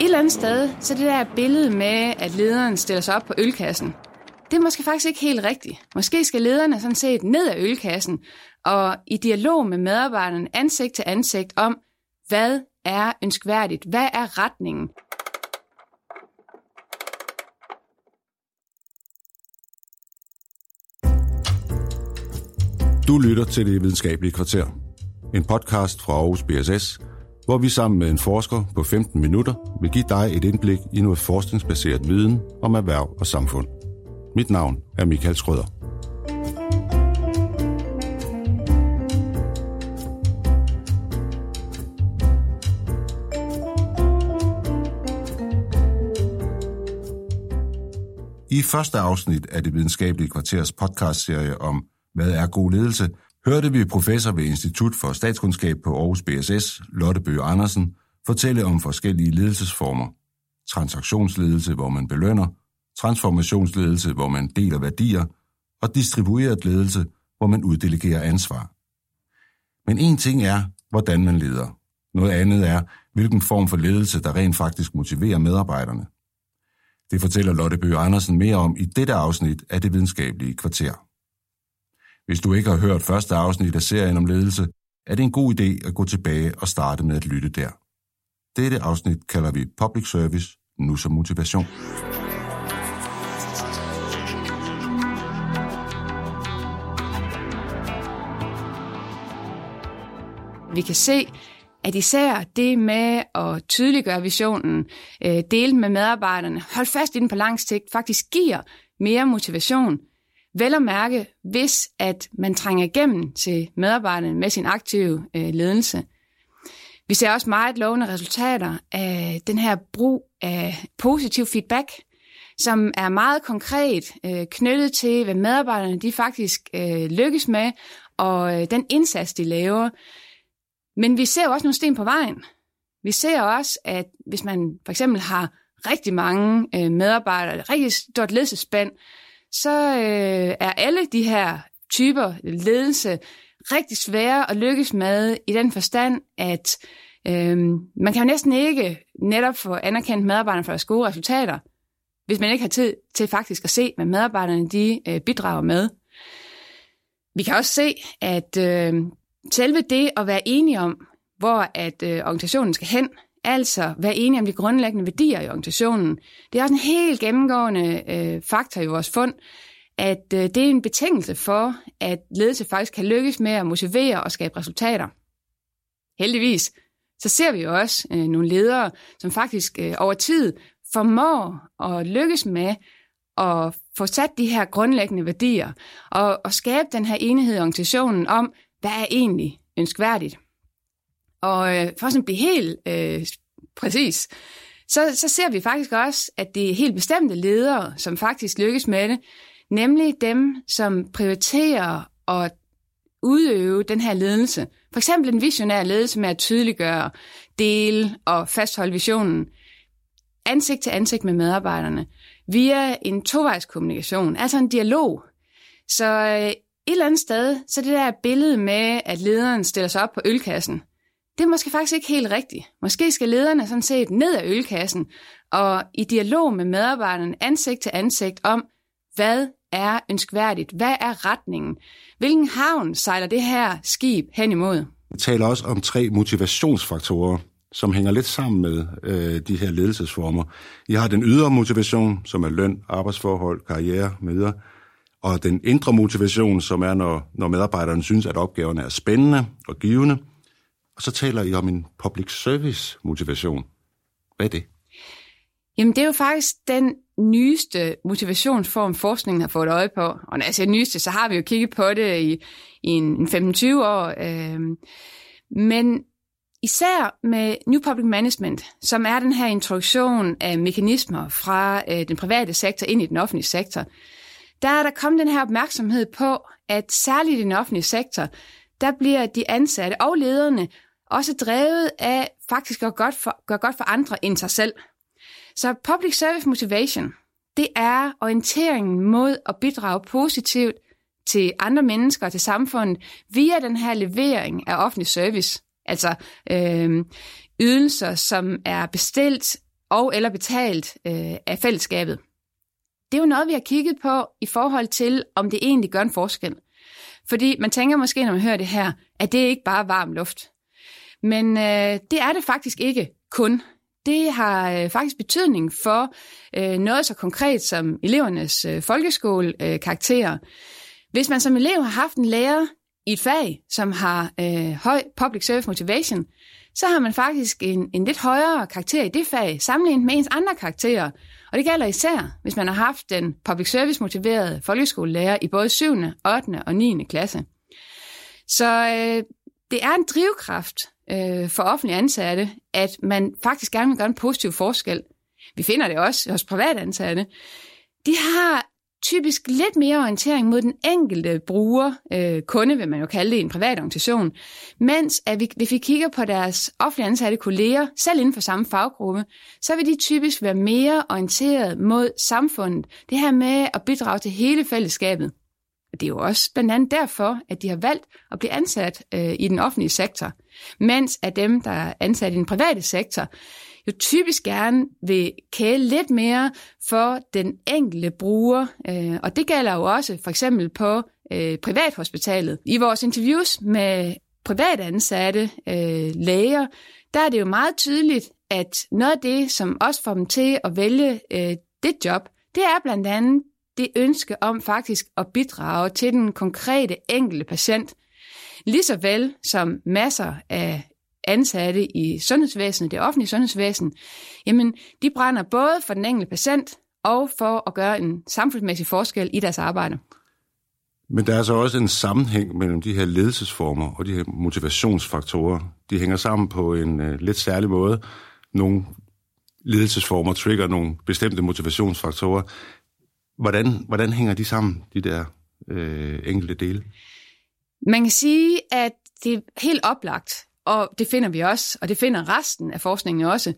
Et eller andet sted, så det der billede med, at lederen stiller sig op på ølkassen, det er måske faktisk ikke helt rigtigt. Måske skal lederne sådan set ned af ølkassen og i dialog med medarbejderne ansigt til ansigt om, hvad er ønskværdigt, hvad er retningen. Du lytter til Det Videnskabelige Kvarter, en podcast fra Aarhus BSS, hvor vi sammen med en forsker på 15 minutter vil give dig et indblik i noget forskningsbaseret viden om erhverv og samfund. Mit navn er Michael Skrøder. I første afsnit af det videnskabelige kvarters podcastserie om Hvad er god ledelse, hørte vi professor ved Institut for Statskundskab på Aarhus BSS, Lotte Bøge Andersen, fortælle om forskellige ledelsesformer. Transaktionsledelse, hvor man belønner, transformationsledelse, hvor man deler værdier, og distribueret ledelse, hvor man uddelegerer ansvar. Men en ting er, hvordan man leder. Noget andet er, hvilken form for ledelse, der rent faktisk motiverer medarbejderne. Det fortæller Lotte Bøge Andersen mere om i dette afsnit af det videnskabelige kvarter. Hvis du ikke har hørt første afsnit af serien om ledelse, er det en god idé at gå tilbage og starte med at lytte der. Dette afsnit kalder vi Public Service, nu som motivation. Vi kan se, at især det med at tydeliggøre visionen, øh, dele med medarbejderne, holde fast i den på lang sigt, faktisk giver mere motivation. Vel at mærke, hvis at man trænger igennem til medarbejderne med sin aktive øh, ledelse. Vi ser også meget lovende resultater af den her brug af positiv feedback, som er meget konkret øh, knyttet til, hvad medarbejderne de faktisk øh, lykkes med, og øh, den indsats, de laver. Men vi ser jo også nogle sten på vejen. Vi ser også, at hvis man for eksempel har rigtig mange øh, medarbejdere, et rigtig stort ledelsespænd, så øh, er alle de her typer ledelse rigtig svære at lykkes med i den forstand, at øh, man kan jo næsten ikke netop få anerkendt medarbejderne for deres gode resultater, hvis man ikke har tid til faktisk at se, hvad medarbejderne de øh, bidrager med. Vi kan også se, at øh, selve det at være enige om, hvor at øh, organisationen skal hen, altså være enige om de grundlæggende værdier i organisationen, det er også en helt gennemgående øh, faktor i vores fund, at øh, det er en betingelse for, at ledelse faktisk kan lykkes med at motivere og skabe resultater. Heldigvis, så ser vi jo også øh, nogle ledere, som faktisk øh, over tid formår at lykkes med at få sat de her grundlæggende værdier og, og skabe den her enighed i organisationen om, hvad er egentlig ønskværdigt. Og øh, for at blive helt øh, præcis, så, så ser vi faktisk også, at det er helt bestemte ledere, som faktisk lykkes med det, nemlig dem, som prioriterer at udøve den her ledelse. For eksempel en visionær ledelse med at tydeliggøre, dele og fastholde visionen ansigt til ansigt med medarbejderne via en tovejskommunikation, altså en dialog. Så øh, et eller andet sted, så det der billede med, at lederen stiller sig op på ølkassen, det er måske faktisk ikke helt rigtigt. Måske skal lederne sådan set ned af ølkassen og i dialog med medarbejderne ansigt til ansigt om, hvad er ønskværdigt? Hvad er retningen? Hvilken havn sejler det her skib hen imod? Vi taler også om tre motivationsfaktorer, som hænger lidt sammen med øh, de her ledelsesformer. I har den ydre motivation, som er løn, arbejdsforhold, karriere med og den indre motivation, som er, når, når medarbejderne synes, at opgaverne er spændende og givende. Og så taler I om en public service motivation. Hvad er det? Jamen, det er jo faktisk den nyeste motivationsform, forskningen har fået øje på. Og når jeg siger nyeste, så har vi jo kigget på det i, i en 15-20 år. Øhm. Men især med New Public Management, som er den her introduktion af mekanismer fra øh, den private sektor ind i den offentlige sektor, der er der kommet den her opmærksomhed på, at særligt i den offentlige sektor, der bliver de ansatte og lederne også drevet af faktisk at gøre godt for, gøre godt for andre end sig selv. Så public service motivation, det er orienteringen mod at bidrage positivt til andre mennesker og til samfundet via den her levering af offentlig service. Altså øh, ydelser, som er bestilt og eller betalt øh, af fællesskabet. Det er jo noget, vi har kigget på i forhold til, om det egentlig gør en forskel. Fordi man tænker måske, når man hører det her, at det ikke bare er varm luft. Men øh, det er det faktisk ikke kun. Det har øh, faktisk betydning for øh, noget så konkret som elevernes øh, folkeskolekarakterer. Øh, hvis man som elev har haft en lærer i et fag, som har øh, høj public service motivation, så har man faktisk en, en lidt højere karakter i det fag, sammenlignet med ens andre karakterer. Og det gælder især, hvis man har haft den public service motiverede folkeskolelærer i både 7., 8. og 9. klasse. Så øh, det er en drivkraft øh, for offentlige ansatte, at man faktisk gerne vil gøre en positiv forskel. Vi finder det også hos private ansatte. De har typisk lidt mere orientering mod den enkelte bruger, øh, kunde vil man jo kalde det i en privat organisation, mens at vi, hvis vi kigger på deres offentlige ansatte kolleger, selv inden for samme faggruppe, så vil de typisk være mere orienteret mod samfundet. Det her med at bidrage til hele fællesskabet. Det er jo også blandt andet derfor, at de har valgt at blive ansat øh, i den offentlige sektor, mens at dem, der er ansat i den private sektor, jo typisk gerne vil kæle lidt mere for den enkelte bruger. Øh, og det gælder jo også for eksempel på øh, privathospitalet. I vores interviews med private ansatte øh, læger, der er det jo meget tydeligt, at noget af det, som også får dem til at vælge øh, det job, det er blandt andet det ønske om faktisk at bidrage til den konkrete enkelte patient. Lige så vel som masser af ansatte i sundhedsvæsenet, det offentlige sundhedsvæsen, jamen de brænder både for den enkelte patient og for at gøre en samfundsmæssig forskel i deres arbejde. Men der er så også en sammenhæng mellem de her ledelsesformer og de her motivationsfaktorer. De hænger sammen på en uh, lidt særlig måde. Nogle ledelsesformer trigger nogle bestemte motivationsfaktorer. Hvordan, hvordan hænger de sammen, de der øh, enkelte dele? Man kan sige, at det er helt oplagt, og det finder vi også, og det finder resten af forskningen også,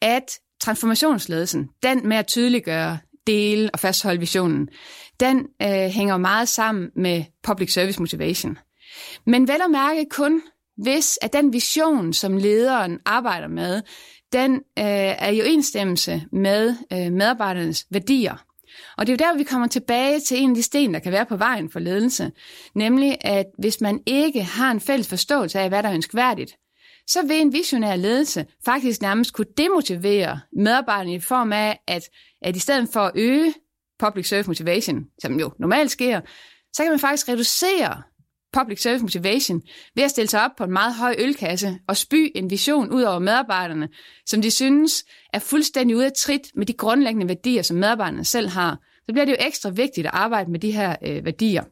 at transformationsledelsen, den med at tydeliggøre, dele og fastholde visionen, den øh, hænger meget sammen med public service motivation. Men vel at mærke kun, hvis at den vision, som lederen arbejder med, den øh, er i overensstemmelse med øh, medarbejdernes værdier. Og det er jo der, vi kommer tilbage til en af de sten, der kan være på vejen for ledelse. Nemlig, at hvis man ikke har en fælles forståelse af, hvad der er ønskværdigt, så vil en visionær ledelse faktisk nærmest kunne demotivere medarbejderne i form af, at, at i stedet for at øge public service motivation, som jo normalt sker, så kan man faktisk reducere public service motivation ved at stille sig op på en meget høj ølkasse og spy en vision ud over medarbejderne, som de synes er fuldstændig ude af trit med de grundlæggende værdier, som medarbejderne selv har. Så bliver det jo ekstra vigtigt at arbejde med de her øh, værdier.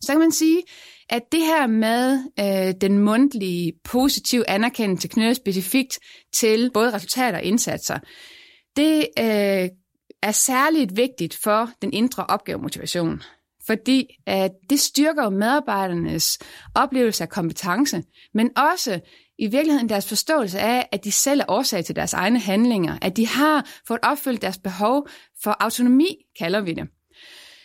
Så kan man sige, at det her med øh, den mundtlige positive anerkendelse knyttet specifikt til både resultater og indsatser, det øh, er særligt vigtigt for den indre opgavemotivation fordi at det styrker medarbejdernes oplevelse af kompetence, men også i virkeligheden deres forståelse af, at de selv er årsag til deres egne handlinger, at de har fået opfyldt deres behov for autonomi, kalder vi det.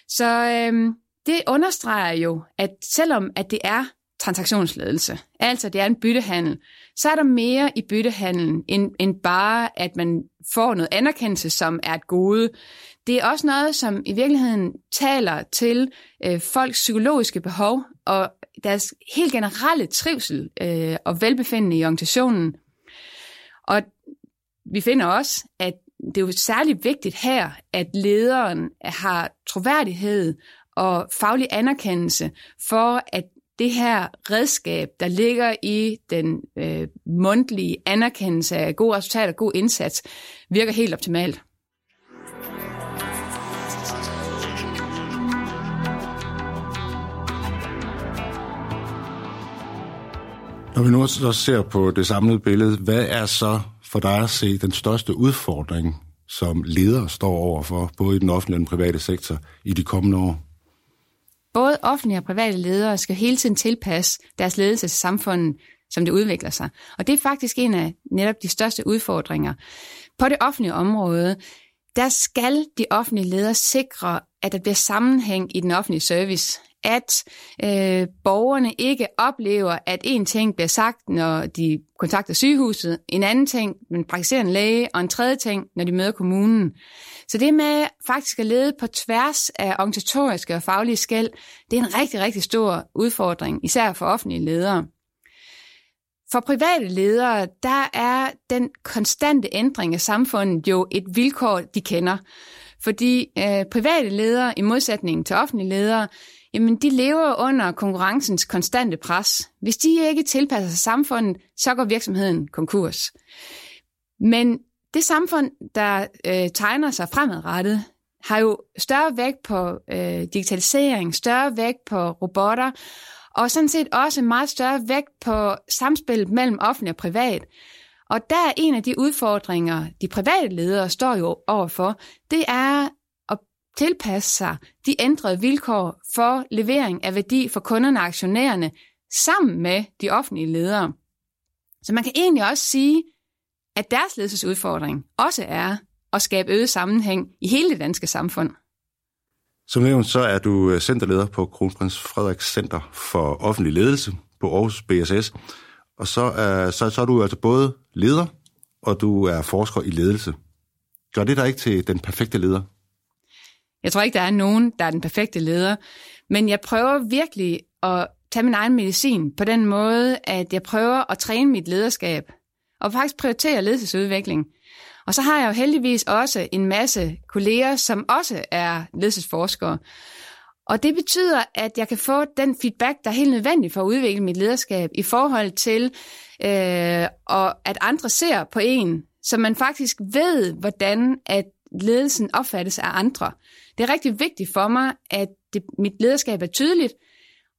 Så øhm, det understreger jo, at selvom at det er transaktionsledelse, altså det er en byttehandel, så er der mere i byttehandlen end, end bare, at man får noget anerkendelse, som er et gode. Det er også noget, som i virkeligheden taler til øh, folks psykologiske behov og deres helt generelle trivsel øh, og velbefindende i organisationen. Og vi finder også, at det er jo særligt vigtigt her, at lederen har troværdighed og faglig anerkendelse for, at det her redskab, der ligger i den øh, mundtlige anerkendelse af gode resultater og god indsats, virker helt optimalt. Når vi nu så ser på det samlede billede, hvad er så for dig at se den største udfordring, som ledere står overfor, både i den offentlige og den private sektor, i de kommende år? Både offentlige og private ledere skal hele tiden tilpasse deres ledelse til samfundet, som det udvikler sig. Og det er faktisk en af netop de største udfordringer. På det offentlige område, der skal de offentlige ledere sikre, at der bliver sammenhæng i den offentlige service at øh, borgerne ikke oplever, at en ting bliver sagt, når de kontakter sygehuset, en anden ting, den praktiserende læge, og en tredje ting, når de møder kommunen. Så det med faktisk at lede på tværs af organisatoriske og faglige skæld, det er en rigtig, rigtig stor udfordring, især for offentlige ledere. For private ledere, der er den konstante ændring af samfundet jo et vilkår, de kender. Fordi øh, private ledere, i modsætning til offentlige ledere, jamen de lever under konkurrencens konstante pres. Hvis de ikke tilpasser sig samfundet, så går virksomheden konkurs. Men det samfund, der øh, tegner sig fremadrettet, har jo større vægt på øh, digitalisering, større vægt på robotter, og sådan set også meget større vægt på samspillet mellem offentlig og privat. Og der er en af de udfordringer, de private ledere står jo overfor, det er tilpasse sig de ændrede vilkår for levering af værdi for kunderne og aktionærerne sammen med de offentlige ledere. Så man kan egentlig også sige, at deres ledelsesudfordring også er at skabe øget sammenhæng i hele det danske samfund. Som nævnt, så er du øh, centerleder på Kronprins Frederiks Center for Offentlig Ledelse på Aarhus BSS. Og så er, så, så er du altså både leder, og du er forsker i ledelse. Gør det dig ikke til den perfekte leder? Jeg tror ikke, der er nogen, der er den perfekte leder. Men jeg prøver virkelig at tage min egen medicin på den måde, at jeg prøver at træne mit lederskab og faktisk prioritere ledelsesudvikling. Og så har jeg jo heldigvis også en masse kolleger, som også er ledelsesforskere. Og det betyder, at jeg kan få den feedback, der er helt nødvendig for at udvikle mit lederskab i forhold til, øh, og at andre ser på en, så man faktisk ved, hvordan at ledelsen opfattes af andre. Det er rigtig vigtigt for mig, at det, mit lederskab er tydeligt,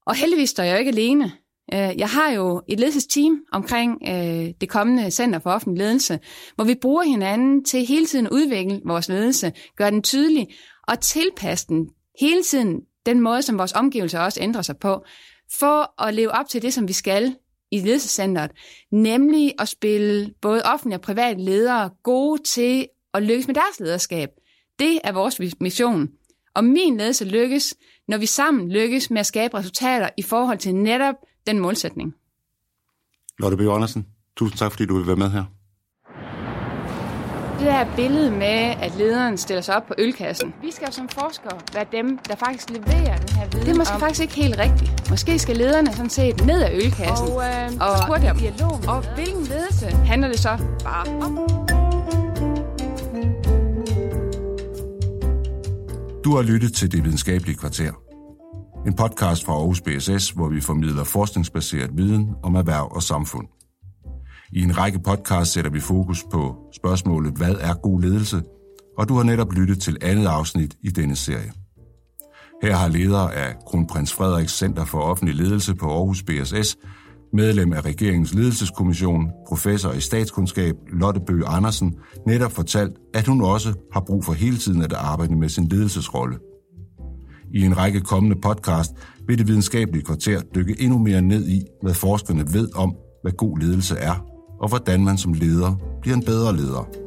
og heldigvis står jeg jo ikke alene. Øh, jeg har jo et ledelsesteam omkring øh, det kommende Center for Offentlig Ledelse, hvor vi bruger hinanden til hele tiden at udvikle vores ledelse, gøre den tydelig og tilpasse den hele tiden den måde, som vores omgivelser også ændrer sig på, for at leve op til det, som vi skal i ledelsescenteret, nemlig at spille både offentlige og private ledere gode til at lykkes med deres lederskab. Det er vores mission. Og min ledelse lykkes, når vi sammen lykkes med at skabe resultater i forhold til netop den målsætning. Lotte B. Andersen, tusind tak, fordi du vil være med her. Det der billede med, at lederen stiller sig op på ølkassen. Vi skal som forskere være dem, der faktisk leverer den her viden Det er måske om... faktisk ikke helt rigtigt. Måske skal lederne sådan set ned af ølkassen og, øh, og dem. Dialog. Og hvilken ledelse handler det så bare om? Du har lyttet til Det Videnskabelige Kvarter. En podcast fra Aarhus BSS, hvor vi formidler forskningsbaseret viden om erhverv og samfund. I en række podcasts sætter vi fokus på spørgsmålet, hvad er god ledelse? Og du har netop lyttet til andet afsnit i denne serie. Her har leder af Kronprins Frederiks Center for Offentlig Ledelse på Aarhus BSS, medlem af regeringens ledelseskommission, professor i statskundskab Lotte Bøge Andersen, netop fortalt, at hun også har brug for hele tiden at arbejde med sin ledelsesrolle. I en række kommende podcast vil det videnskabelige kvarter dykke endnu mere ned i, hvad forskerne ved om, hvad god ledelse er, og hvordan man som leder bliver en bedre leder.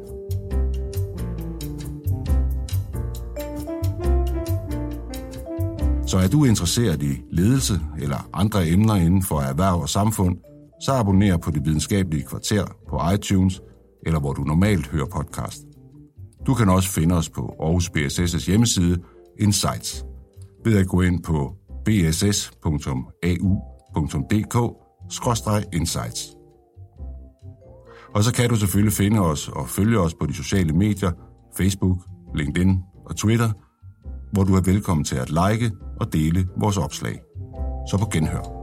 Så er du interesseret i ledelse eller andre emner inden for erhverv og samfund, så abonner på det videnskabelige kvarter på iTunes eller hvor du normalt hører podcast. Du kan også finde os på Aarhus BSS' hjemmeside Insights ved at gå ind på bss.au.dk-insights. Og så kan du selvfølgelig finde os og følge os på de sociale medier, Facebook, LinkedIn og Twitter, hvor du er velkommen til at like og dele vores opslag. Så på genhør.